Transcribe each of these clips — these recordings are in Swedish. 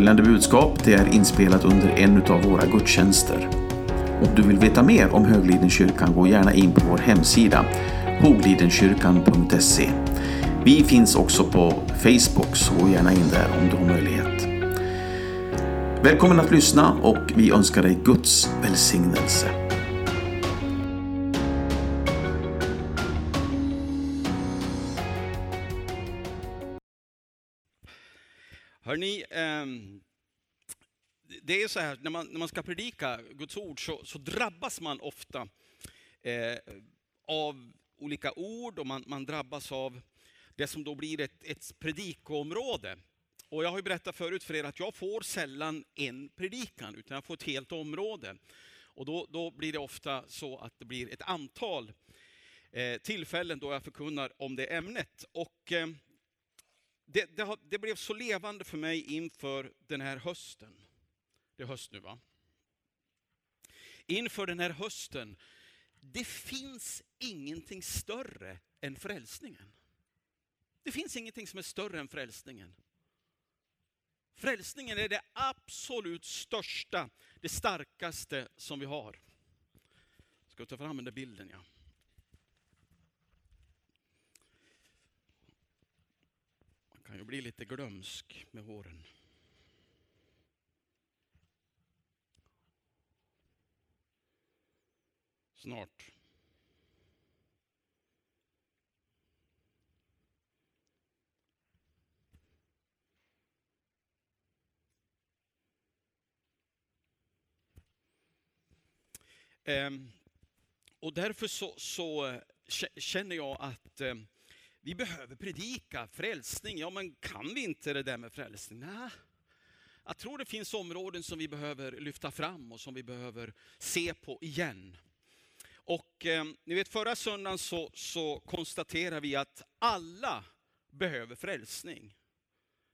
Följande budskap det är inspelat under en av våra gudstjänster. Om du vill veta mer om Höglidenkyrkan gå gärna in på vår hemsida hoglidenkyrkan.se. Vi finns också på Facebook, så gå gärna in där om du har möjlighet. Välkommen att lyssna och vi önskar dig Guds välsignelse. Ni, det är så här, när man, när man ska predika Guds ord så, så drabbas man ofta eh, av olika ord och man, man, drabbas av det som då blir ett, ett predikoområde. Och jag har ju berättat förut för er att jag får sällan en predikan, utan jag får ett helt område. Och då, då blir det ofta så att det blir ett antal eh, tillfällen då jag förkunnar om det ämnet. Och eh, det, det, det, blev så levande för mig inför den här hösten. Det är höst nu va? Inför den här hösten. Det finns ingenting större än frälsningen. Det finns ingenting som är större än frälsningen. Frälsningen är det absolut största, det starkaste som vi har. Ska vi ta fram den där bilden ja. Blir lite glömsk med håren. Snart. Ehm, och därför så, så, eh, känner jag att ehm, vi behöver predika frälsning. Ja, men kan vi inte det där med frälsning? Nej. Jag tror det finns områden som vi behöver lyfta fram och som vi behöver se på igen. Och eh, ni vet förra söndagen så, så konstaterade vi att alla behöver frälsning.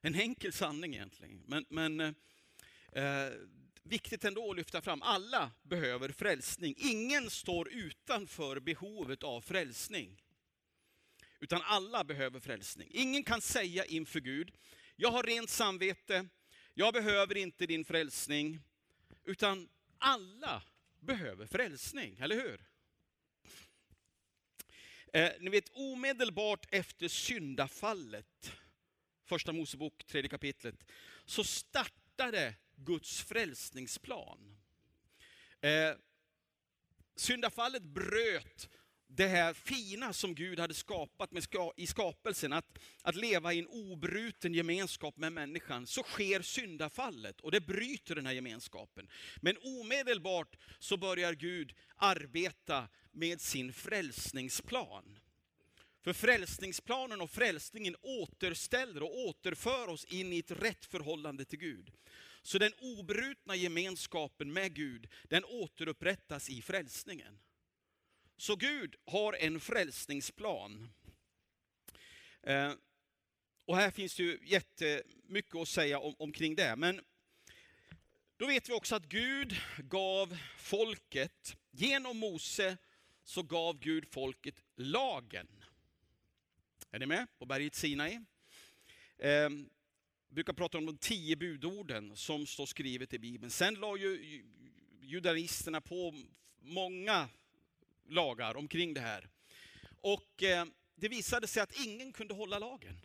En enkel sanning egentligen. Men, men eh, eh, viktigt ändå att lyfta fram. Alla behöver frälsning. Ingen står utanför behovet av frälsning. Utan alla behöver frälsning. Ingen kan säga inför Gud, jag har rent samvete, jag behöver inte din frälsning. Utan alla behöver frälsning, eller hur? Eh, ni vet omedelbart efter syndafallet, första Mosebok, tredje kapitlet, så startade Guds frälsningsplan. Eh, syndafallet bröt det här fina som Gud hade skapat med ska, i skapelsen, att, att leva i en obruten gemenskap med människan, så sker syndafallet och det bryter den här gemenskapen. Men omedelbart så börjar Gud arbeta med sin frälsningsplan. För frälsningsplanen och frälsningen återställer och återför oss in i ett rätt förhållande till Gud. Så den obrutna gemenskapen med Gud, den återupprättas i frälsningen. Så Gud har en frälsningsplan. Eh, och här finns det ju jättemycket att säga om, omkring det. Men då vet vi också att Gud gav folket, genom Mose, så gav Gud folket lagen. Är ni med på berget Sinai? Eh, brukar prata om de tio budorden som står skrivet i Bibeln. Sen la ju judaristerna på många lagar omkring det här. Och eh, det visade sig att ingen kunde hålla lagen.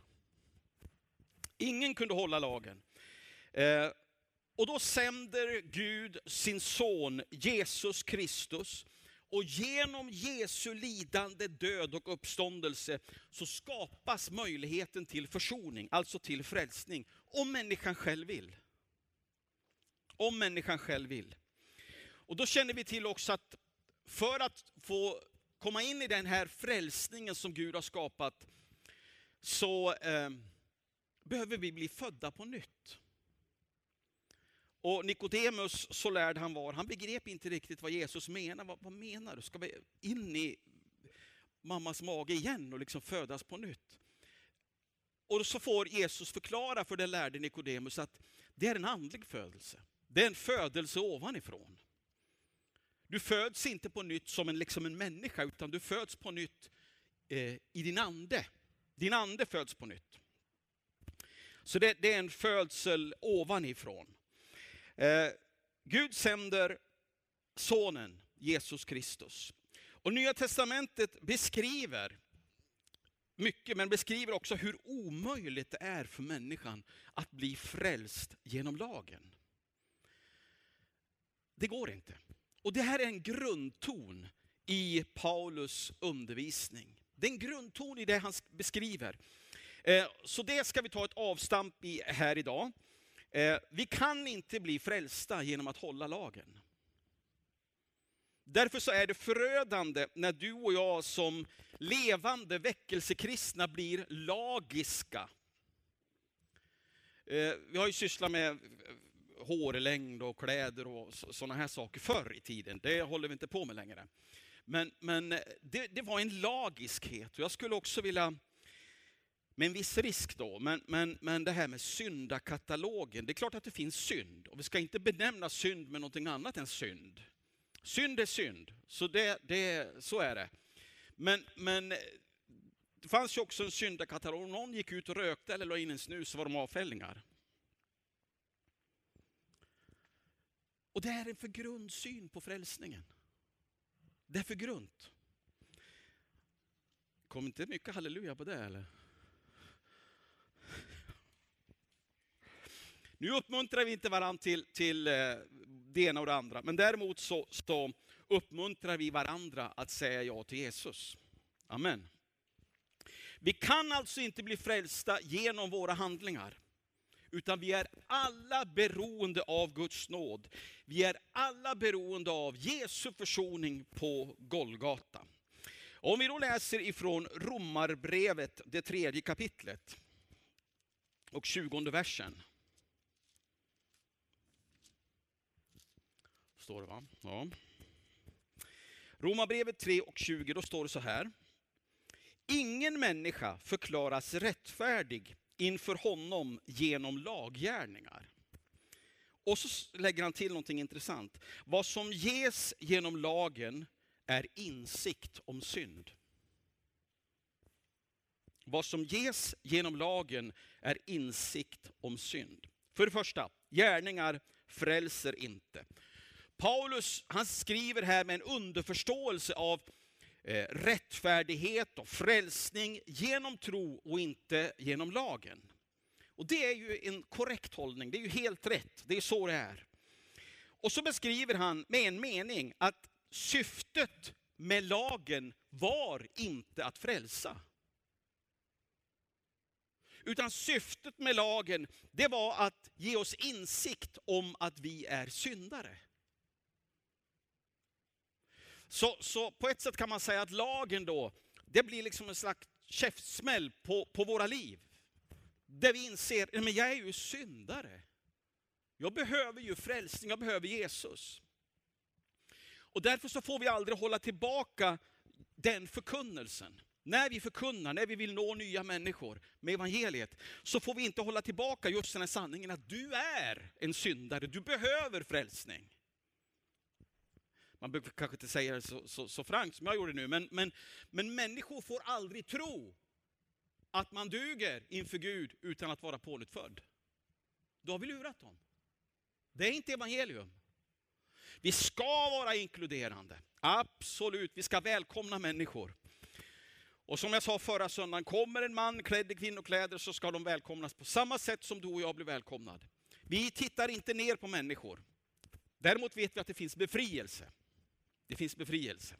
Ingen kunde hålla lagen. Eh, och då sänder Gud sin son Jesus Kristus. Och genom Jesu lidande, död och uppståndelse så skapas möjligheten till försoning, alltså till frälsning. Om människan själv vill. Om människan själv vill. Och då känner vi till också att för att få komma in i den här frälsningen som Gud har skapat, så eh, behöver vi bli födda på nytt. Och Nikodemus, så lärd han var, han begrep inte riktigt vad Jesus menar. Vad, vad menar du? Ska vi in i mammas mage igen och liksom födas på nytt? Och så får Jesus förklara för den lärde Nikodemus att det är en andlig födelse. Det är en födelse ovanifrån. Du föds inte på nytt som en, liksom en människa, utan du föds på nytt eh, i din ande. Din ande föds på nytt. Så det, det är en födsel ovanifrån. Eh, Gud sänder sonen Jesus Kristus. Och Nya Testamentet beskriver mycket, men beskriver också hur omöjligt det är för människan att bli frälst genom lagen. Det går inte. Och det här är en grundton i Paulus undervisning. Det är en grundton i det han beskriver. Eh, så det ska vi ta ett avstamp i här idag. Eh, vi kan inte bli frälsta genom att hålla lagen. Därför så är det förödande när du och jag som levande väckelsekristna blir lagiska. Eh, vi har ju sysslat med hårlängd och kläder och sådana här saker förr i tiden. Det håller vi inte på med längre. Men, men eh, det, det var en lagiskhet och jag skulle också vilja med en viss risk då, men, men, men det här med syndakatalogen. Det är klart att det finns synd och vi ska inte benämna synd med någonting annat än synd. Synd är synd, så, det, det, så är det. Men, men eh, det fanns ju också en syndakatalog. Om någon gick ut och rökte eller la in en snus så var de avfällningar. Och det är en för grundsyn på frälsningen. Det är för grunt. Kom inte mycket halleluja på det eller? Nu uppmuntrar vi inte varandra till, till eh, det ena och det andra, men däremot så, så uppmuntrar vi varandra att säga ja till Jesus. Amen. Vi kan alltså inte bli frälsta genom våra handlingar. Utan vi är alla beroende av Guds nåd. Vi är alla beroende av Jesu försoning på Golgata. Om vi då läser ifrån Romarbrevet, det tredje kapitlet och tjugonde versen. Står det va? Ja. Romarbrevet 3 och 20, då står det så här. Ingen människa förklaras rättfärdig inför honom genom laggärningar. Och så lägger han till någonting intressant. Vad som ges genom lagen är insikt om synd. Vad som ges genom lagen är insikt om synd. För det första, gärningar frälser inte. Paulus han skriver här med en underförståelse av eh, rättfärdighet och frälsning genom tro och inte genom lagen. Och det är ju en korrekt hållning, det är ju helt rätt, det är så det är. Och så beskriver han med en mening att syftet med lagen var inte att frälsa. Utan syftet med lagen, det var att ge oss insikt om att vi är syndare. Så, så på ett sätt kan man säga att lagen då, det blir liksom en slags käftsmäll på, på våra liv. Där vi inser, att jag är ju syndare. Jag behöver ju frälsning, jag behöver Jesus. Och därför så får vi aldrig hålla tillbaka den förkunnelsen. När vi förkunnar, när vi vill nå nya människor med evangeliet, så får vi inte hålla tillbaka just den här sanningen att du är en syndare, du behöver frälsning man behöver kanske inte säga det så, så, så frankt som jag gjorde nu, men, men, men människor får aldrig tro att man duger inför Gud utan att vara pånyttfödd. Då har vi lurat dem. Det är inte evangelium. Vi ska vara inkluderande, absolut. Vi ska välkomna människor. Och som jag sa förra söndagen, kommer en man klädd i kvinnokläder så ska de välkomnas på samma sätt som du och jag blir välkomnad. Vi tittar inte ner på människor. Däremot vet vi att det finns befrielse. Det finns befrielse.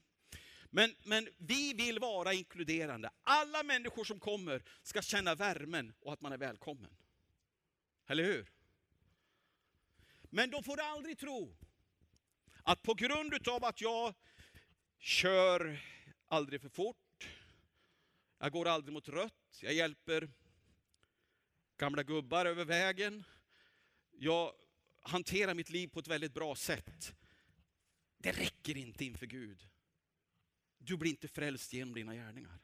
Men, men vi vill vara inkluderande. Alla människor som kommer ska känna värmen och att man är välkommen. Eller hur? Men de får aldrig tro att på grund av att jag kör aldrig för fort, jag går aldrig mot rött, jag hjälper gamla gubbar över vägen, jag hanterar mitt liv på ett väldigt bra sätt. Det räcker inte inför Gud. Du blir inte frälst genom dina gärningar.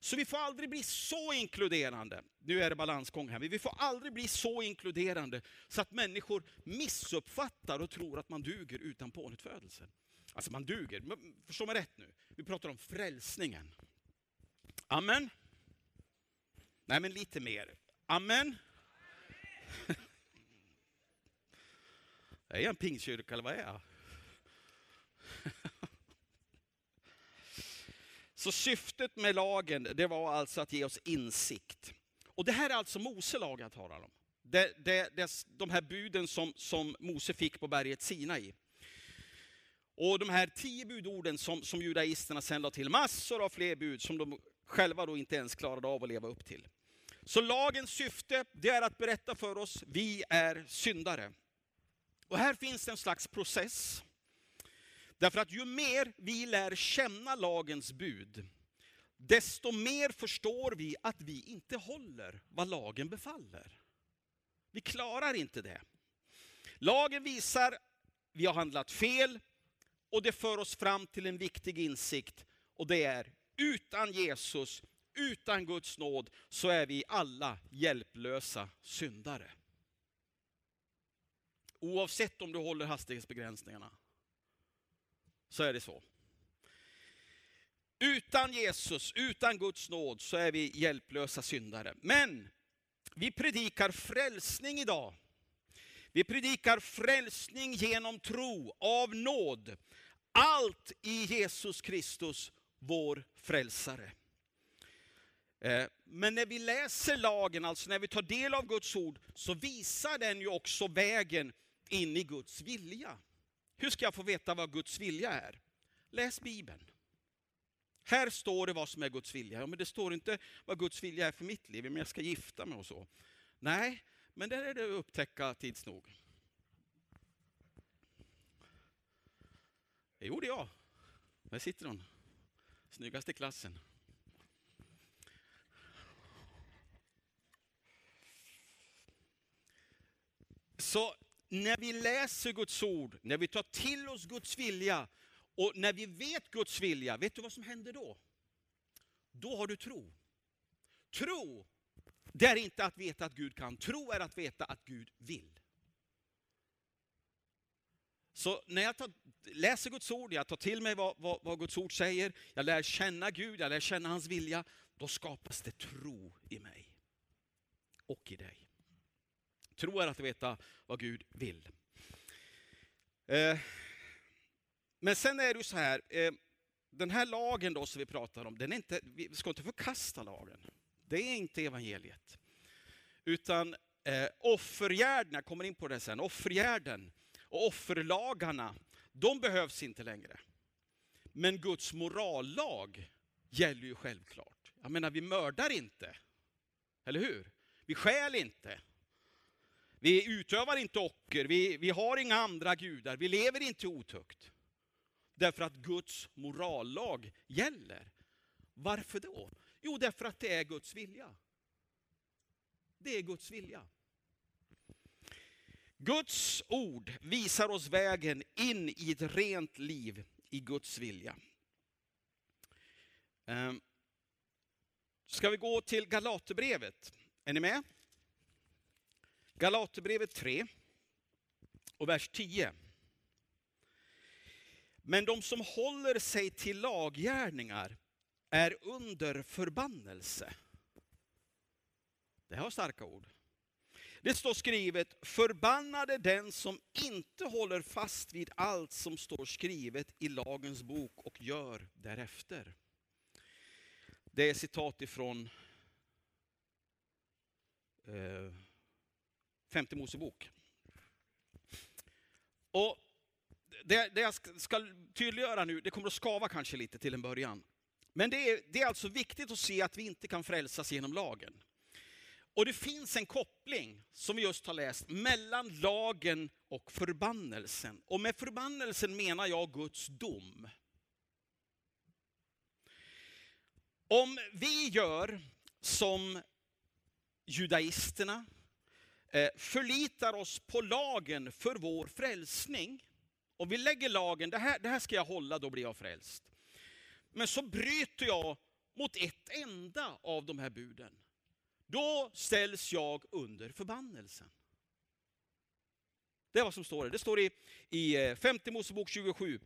Så vi får aldrig bli så inkluderande, nu är det balansgång här, men vi får aldrig bli så inkluderande så att människor missuppfattar och tror att man duger utan pånyttfödelsen. Alltså man duger, förstå mig rätt nu, vi pratar om frälsningen. Amen. Nej men lite mer. Amen. Är jag en pingstkyrka eller vad är jag? Så syftet med lagen, det var alltså att ge oss insikt. Och det här är alltså Mose lag jag talar om. Det, det, det, de här buden som, som Mose fick på berget Sinai. Och de här tio budorden som, som judaisterna sen la till, massor av fler bud som de själva då inte ens klarade av att leva upp till. Så lagens syfte, det är att berätta för oss, vi är syndare. Och här finns det en slags process. Därför att ju mer vi lär känna lagens bud, desto mer förstår vi att vi inte håller vad lagen befaller. Vi klarar inte det. Lagen visar att vi har handlat fel och det för oss fram till en viktig insikt och det är utan Jesus, utan Guds nåd så är vi alla hjälplösa syndare. Oavsett om du håller hastighetsbegränsningarna så är det så. Utan Jesus, utan Guds nåd så är vi hjälplösa syndare. Men vi predikar frälsning idag. Vi predikar frälsning genom tro, av nåd. Allt i Jesus Kristus, vår frälsare. Eh, men när vi läser lagen, alltså när vi tar del av Guds ord, så visar den ju också vägen in i Guds vilja. Hur ska jag få veta vad Guds vilja är? Läs Bibeln. Här står det vad som är Guds vilja. Ja, men det står inte vad Guds vilja är för mitt liv, om jag ska gifta mig och så. Nej, men det är det att upptäcka tids nog. Det gjorde jag. Där sitter hon. Snyggast i klassen. Så när vi läser Guds ord, när vi tar till oss Guds vilja och när vi vet Guds vilja, vet du vad som händer då? Då har du tro. Tro, det är inte att veta att Gud kan. Tro är att veta att Gud vill. Så när jag tar, läser Guds ord, jag tar till mig vad, vad, vad, Guds ord säger, jag lär känna Gud, jag lär känna hans vilja, då skapas det tro i mig. Och i dig. Tro är att veta vad Gud vill. Eh, men sen är det ju så här, eh, den här lagen då som vi pratar om, den är inte, vi ska inte förkasta lagen. Det är inte evangeliet. Utan eh, offergärden, jag kommer in på det sen, offergärden och offerlagarna, de behövs inte längre. Men Guds morallag gäller ju självklart. Jag menar, vi mördar inte. Eller hur? Vi stjäl inte. Vi utövar inte ocker, vi, vi har inga andra gudar, vi lever inte otukt. Därför att Guds morallag gäller. Varför då? Jo, därför att det är Guds vilja. Det är Guds vilja. Guds ord visar oss vägen in i ett rent liv i Guds vilja. Ehm, ska vi gå till Galaterbrevet? Är ni med? Galaterbrevet 3 och vers 10. Men de som håller sig till laggärningar är under förbannelse. Det här var starka ord. Det står skrivet, förbannade den som inte håller fast vid allt som står skrivet i lagens bok och gör därefter. Det är citat ifrån eh, femte Mosebok. Och det, det jag ska tydliggöra nu, det kommer att skava kanske lite till en början. Men det är, det är alltså viktigt att se att vi inte kan frälsas genom lagen. Och det finns en koppling, som vi just har läst, mellan lagen och förbannelsen. Och med förbannelsen menar jag Guds dom. Om vi gör som judaisterna, Eh, förlitar oss på lagen för vår frälsning, om vi lägger lagen, det här, det här ska jag hålla, då blir jag frälst. Men så bryter jag mot ett enda av de här buden. Då ställs jag under förbannelsen. Det är vad som står Det står i, i eh, 5 Mosebok 27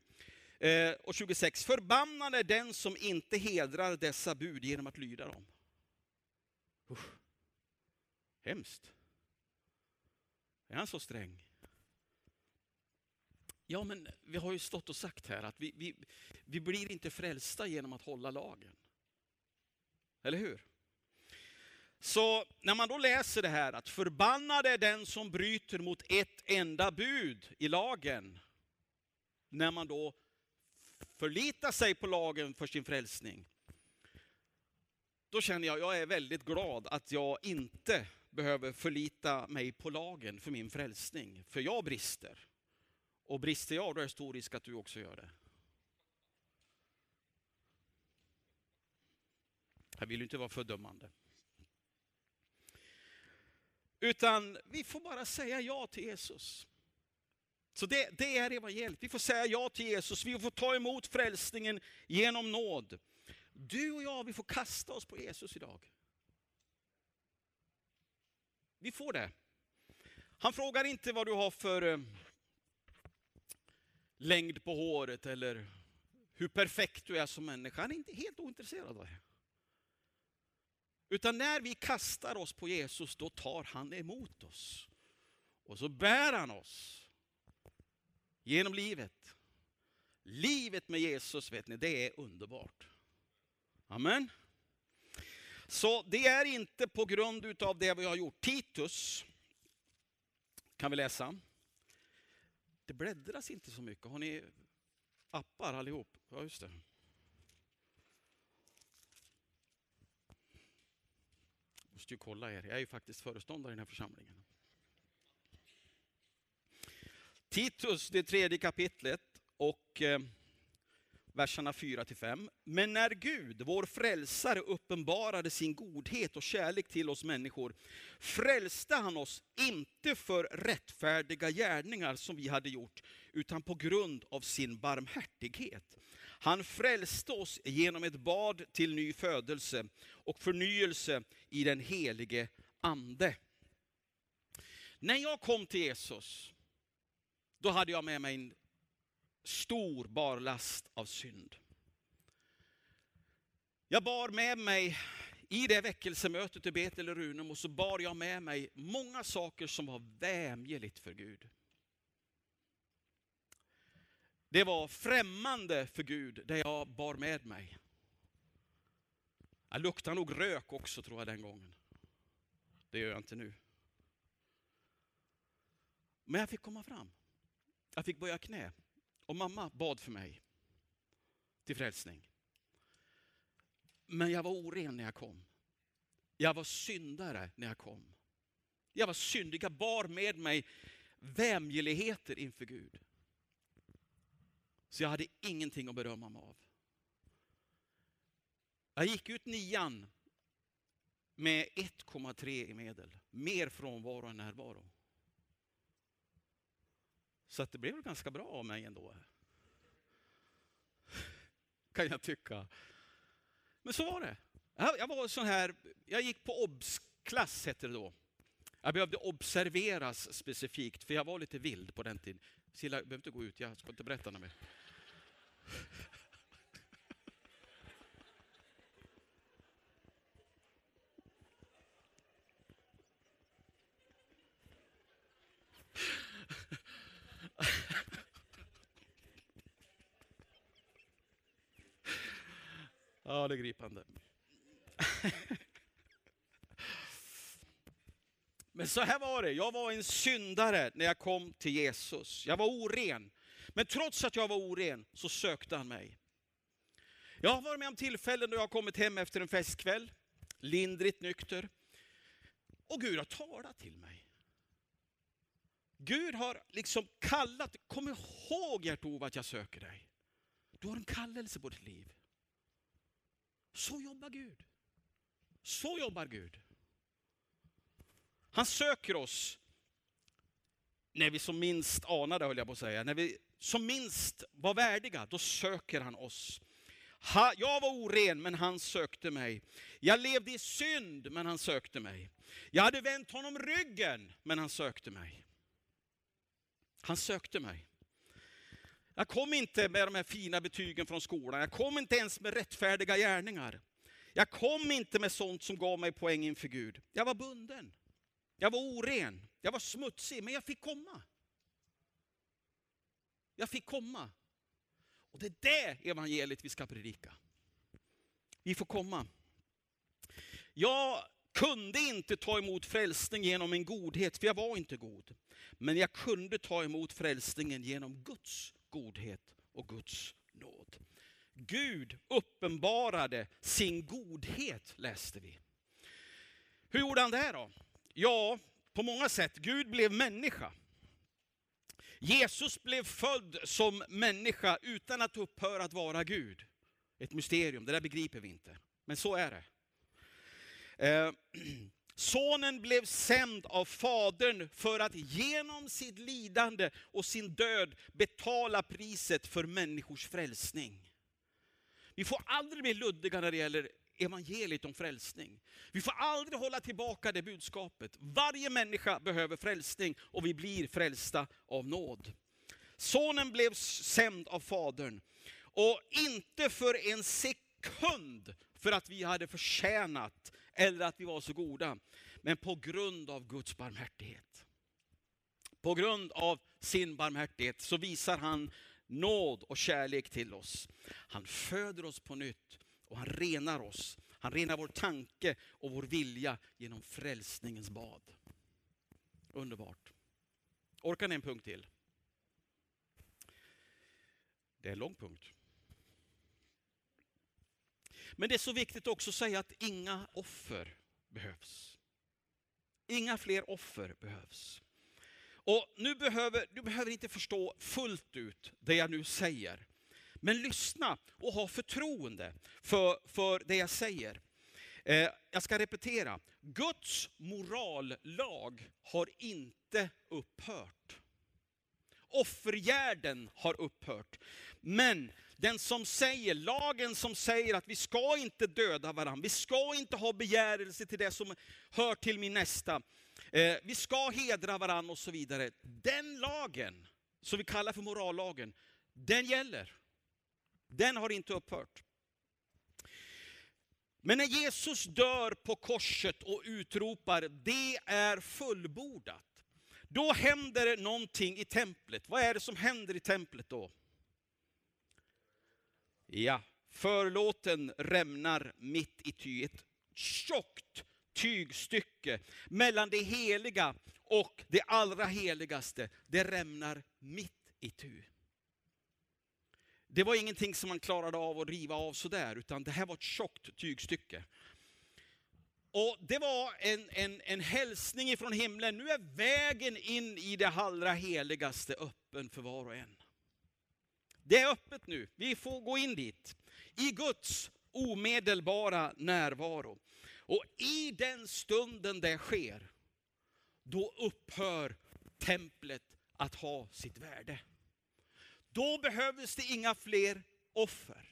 eh, och 26. Förbannad är den som inte hedrar dessa bud genom att lyda dem. Usch. Hemskt. Är han så sträng? Ja, men vi har ju stått och sagt här att vi, vi, vi blir inte frälsta genom att hålla lagen. Eller hur? Så när man då läser det här att förbannad är den som bryter mot ett enda bud i lagen. När man då förlitar sig på lagen för sin frälsning. Då känner jag, jag är väldigt glad att jag inte behöver förlita mig på lagen för min frälsning. För jag brister. Och brister jag, då är det stor risk att du också gör det. Jag vill ju inte vara fördömande. Utan vi får bara säga ja till Jesus. Så det, det är evangeliet. Vi får säga ja till Jesus, vi får ta emot frälsningen genom nåd. Du och jag, vi får kasta oss på Jesus idag. Vi får det. Han frågar inte vad du har för eh, längd på håret eller hur perfekt du är som människa. Han är inte helt ointresserad av det. Utan när vi kastar oss på Jesus, då tar han emot oss. Och så bär han oss genom livet. Livet med Jesus, vet ni, det är underbart. Amen. Så det är inte på grund av det vi har gjort. Titus kan vi läsa. Det bläddras inte så mycket. Har ni appar allihop? Ja, just det. Måste ju kolla er. Jag är ju faktiskt föreståndare i den här församlingen. Titus, det tredje kapitlet och eh, verserna 4 5. Men när Gud, vår frälsare, uppenbarade sin godhet och kärlek till oss människor, frälste han oss inte för rättfärdiga gärningar som vi hade gjort, utan på grund av sin barmhärtighet. Han frälste oss genom ett bad till ny födelse och förnyelse i den helige Ande. När jag kom till Jesus, då hade jag med mig en stor barlast av synd. Jag bar med mig, i det väckelsemötet i Betel och Runum, och så bar jag med mig många saker som var vämjeligt för Gud. Det var främmande för Gud, det jag bar med mig. Jag luktade nog rök också tror jag den gången. Det gör jag inte nu. Men jag fick komma fram. Jag fick böja knä. Och mamma bad för mig till frälsning. Men jag var oren när jag kom. Jag var syndare när jag kom. Jag var syndig, jag bar med mig vämjeligheter inför Gud. Så jag hade ingenting att berömma mig av. Jag gick ut nian med 1,3 i medel. Mer frånvaro än närvaro. Så att det blev ganska bra av mig ändå. Kan jag tycka. Men så var det. Jag var sån här, jag gick på obs-klass hette det då. Jag behövde observeras specifikt, för jag var lite vild på den tiden. Silla, du behöver inte gå ut, jag ska inte berätta något mer. Ja, det är gripande. Men så här var det, jag var en syndare när jag kom till Jesus. Jag var oren. Men trots att jag var oren så sökte han mig. Jag har varit med om tillfällen då jag har kommit hem efter en festkväll, lindrigt nykter. Och Gud har talat till mig. Gud har liksom kallat, kom ihåg Gert-Ove att jag söker dig. Du har en kallelse på ditt liv. Så jobbar Gud. Så jobbar Gud. Han söker oss när vi som minst anade, höll jag på att säga. När vi som minst var värdiga, då söker han oss. Jag var oren, men han sökte mig. Jag levde i synd, men han sökte mig. Jag hade vänt honom ryggen, men han sökte mig. Han sökte mig. Jag kom inte med de här fina betygen från skolan. Jag kom inte ens med rättfärdiga gärningar. Jag kom inte med sånt som gav mig poäng inför Gud. Jag var bunden. Jag var oren, jag var smutsig, men jag fick komma. Jag fick komma. Och det är det evangeliet vi ska predika. Vi får komma. Jag kunde inte ta emot frälsning genom min godhet, för jag var inte god. Men jag kunde ta emot frälsningen genom Guds godhet och Guds nåd. Gud uppenbarade sin godhet, läste vi. Hur gjorde han det då? Ja, på många sätt. Gud blev människa. Jesus blev född som människa utan att upphöra att vara Gud. Ett mysterium, det där begriper vi inte. Men så är det. Eh, sonen blev sänd av Fadern för att genom sitt lidande och sin död betala priset för människors frälsning. Vi får aldrig bli luddiga när det gäller evangeliet om frälsning. Vi får aldrig hålla tillbaka det budskapet. Varje människa behöver frälsning och vi blir frälsta av nåd. Sonen blev sänd av Fadern och inte för en sekund för att vi hade förtjänat eller att vi var så goda, men på grund av Guds barmhärtighet. På grund av sin barmhärtighet så visar han nåd och kärlek till oss. Han föder oss på nytt och han renar oss. Han renar vår tanke och vår vilja genom frälsningens bad. Underbart. Orkar ni en punkt till? Det är en lång punkt. Men det är så viktigt också att säga att inga offer behövs. Inga fler offer behövs. Och nu behöver, du behöver inte förstå fullt ut det jag nu säger. Men lyssna och ha förtroende för, för det jag säger. Eh, jag ska repetera. Guds morallag har inte upphört. Offergärden har upphört. Men den som säger, lagen som säger att vi ska inte döda varandra, vi ska inte ha begärelse till det som hör till min nästa, eh, vi ska hedra varandra och så vidare. Den lagen, som vi kallar för morallagen, den gäller. Den har inte upphört. Men när Jesus dör på korset och utropar, det är fullbordat. Då händer det någonting i templet. Vad är det som händer i templet då? Ja, förlåten rämnar mitt i ty. Ett tjockt tygstycke mellan det heliga och det allra heligaste. Det rämnar mitt i tu. Det var ingenting som man klarade av att riva av sådär, utan det här var ett tjockt tygstycke. Och det var en, en, en hälsning ifrån himlen. Nu är vägen in i det allra heligaste öppen för var och en. Det är öppet nu, vi får gå in dit. I Guds omedelbara närvaro. Och i den stunden det sker, då upphör templet att ha sitt värde. Då behövdes det inga fler offer.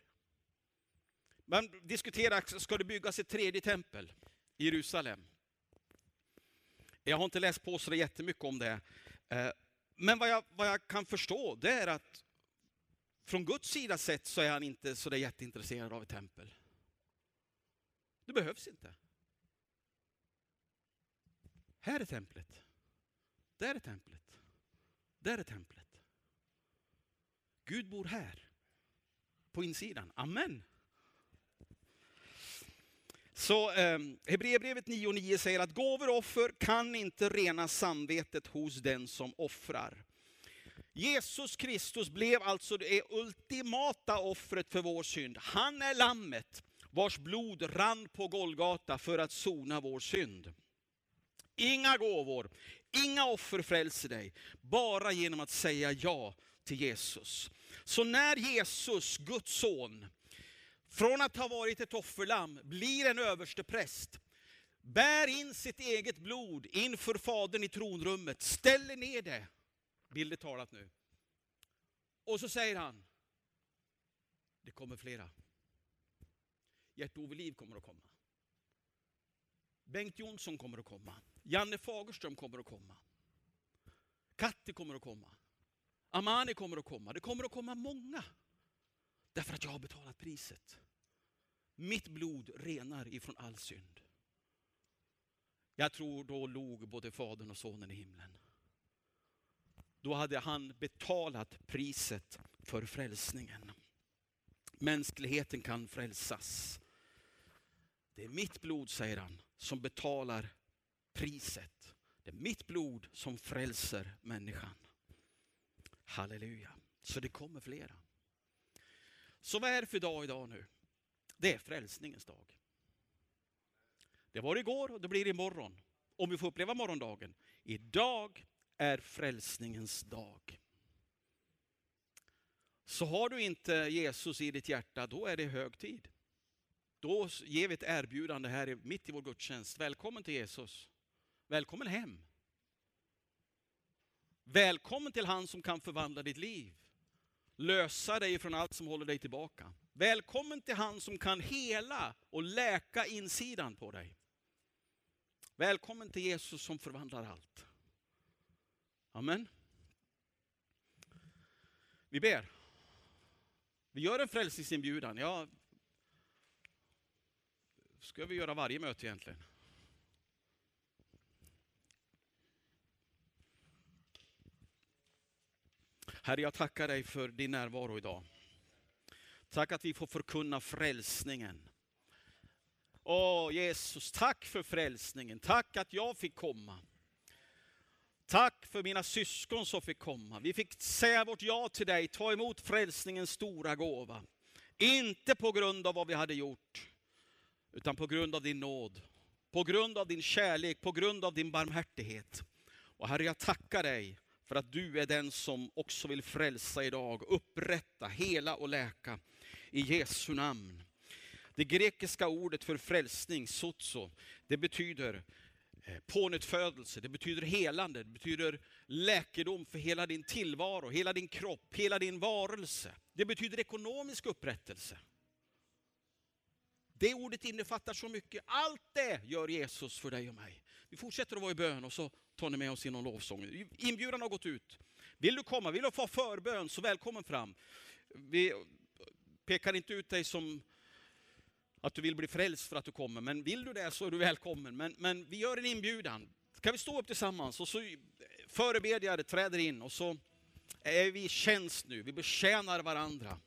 Man diskuterar, ska det byggas ett tredje tempel Jerusalem? Jag har inte läst på så jättemycket om det. Eh, men vad jag, vad jag kan förstå, det är att från Guds sida sett så är han inte så jätteintresserad av ett tempel. Det behövs inte. Här är templet. Där är templet. Där är templet. Gud bor här. På insidan. Amen. Så eh, Hebreerbrevet 9.9 säger att gåvor och offer kan inte rena samvetet hos den som offrar. Jesus Kristus blev alltså det ultimata offret för vår synd. Han är lammet vars blod rann på Golgata för att sona vår synd. Inga gåvor, inga offer frälser dig, bara genom att säga ja till Jesus. Så när Jesus, Guds son, från att ha varit ett offerlamm blir en överste präst, bär in sitt eget blod inför Fadern i tronrummet, ställer ner det, billigt talat nu. Och så säger han, det kommer flera. Gert-Ove Liv kommer att komma. Bengt Jonsson kommer att komma. Janne Fagerström kommer att komma. Katti kommer att komma. Amani kommer att komma. Det kommer att komma många. Därför att jag har betalat priset. Mitt blod renar ifrån all synd. Jag tror då log både Fadern och Sonen i himlen. Då hade han betalat priset för frälsningen. Mänskligheten kan frälsas. Det är mitt blod, säger han, som betalar priset. Det är mitt blod som frälser människan. Halleluja. Så det kommer flera. Så vad är det för dag idag nu? Det är frälsningens dag. Det var igår och det blir imorgon. Om vi får uppleva morgondagen. Idag är frälsningens dag. Så har du inte Jesus i ditt hjärta, då är det hög tid. Då ger vi ett erbjudande här mitt i vår gudstjänst. Välkommen till Jesus. Välkommen hem. Välkommen till han som kan förvandla ditt liv. Lösa dig från allt som håller dig tillbaka. Välkommen till han som kan hela och läka insidan på dig. Välkommen till Jesus som förvandlar allt. Amen. Vi ber. Vi gör en frälsningsinbjudan. Ja, ska vi göra varje möte egentligen. Herre, jag tackar dig för din närvaro idag. Tack att vi får förkunna frälsningen. Åh Jesus, tack för frälsningen. Tack att jag fick komma. Tack för mina syskon som fick komma. Vi fick säga vårt ja till dig, ta emot frälsningens stora gåva. Inte på grund av vad vi hade gjort, utan på grund av din nåd. På grund av din kärlek, på grund av din barmhärtighet. Och Herre, jag tackar dig för att du är den som också vill frälsa idag, upprätta, hela och läka. I Jesu namn. Det grekiska ordet för frälsning, sozo, det betyder eh, pånyttfödelse, det betyder helande, det betyder läkedom för hela din tillvaro, hela din kropp, hela din varelse. Det betyder ekonomisk upprättelse. Det ordet innefattar så mycket. Allt det gör Jesus för dig och mig. Vi fortsätter att vara i bön och så tar ni med oss i någon lovsång. Inbjudan har gått ut. Vill du komma, vill du få förbön så välkommen fram. Vi pekar inte ut dig som att du vill bli frälst för att du kommer, men vill du det så är du välkommen. Men, men vi gör en inbjudan. Kan vi stå upp tillsammans och så förebedjare träder in och så är vi i tjänst nu, vi betjänar varandra.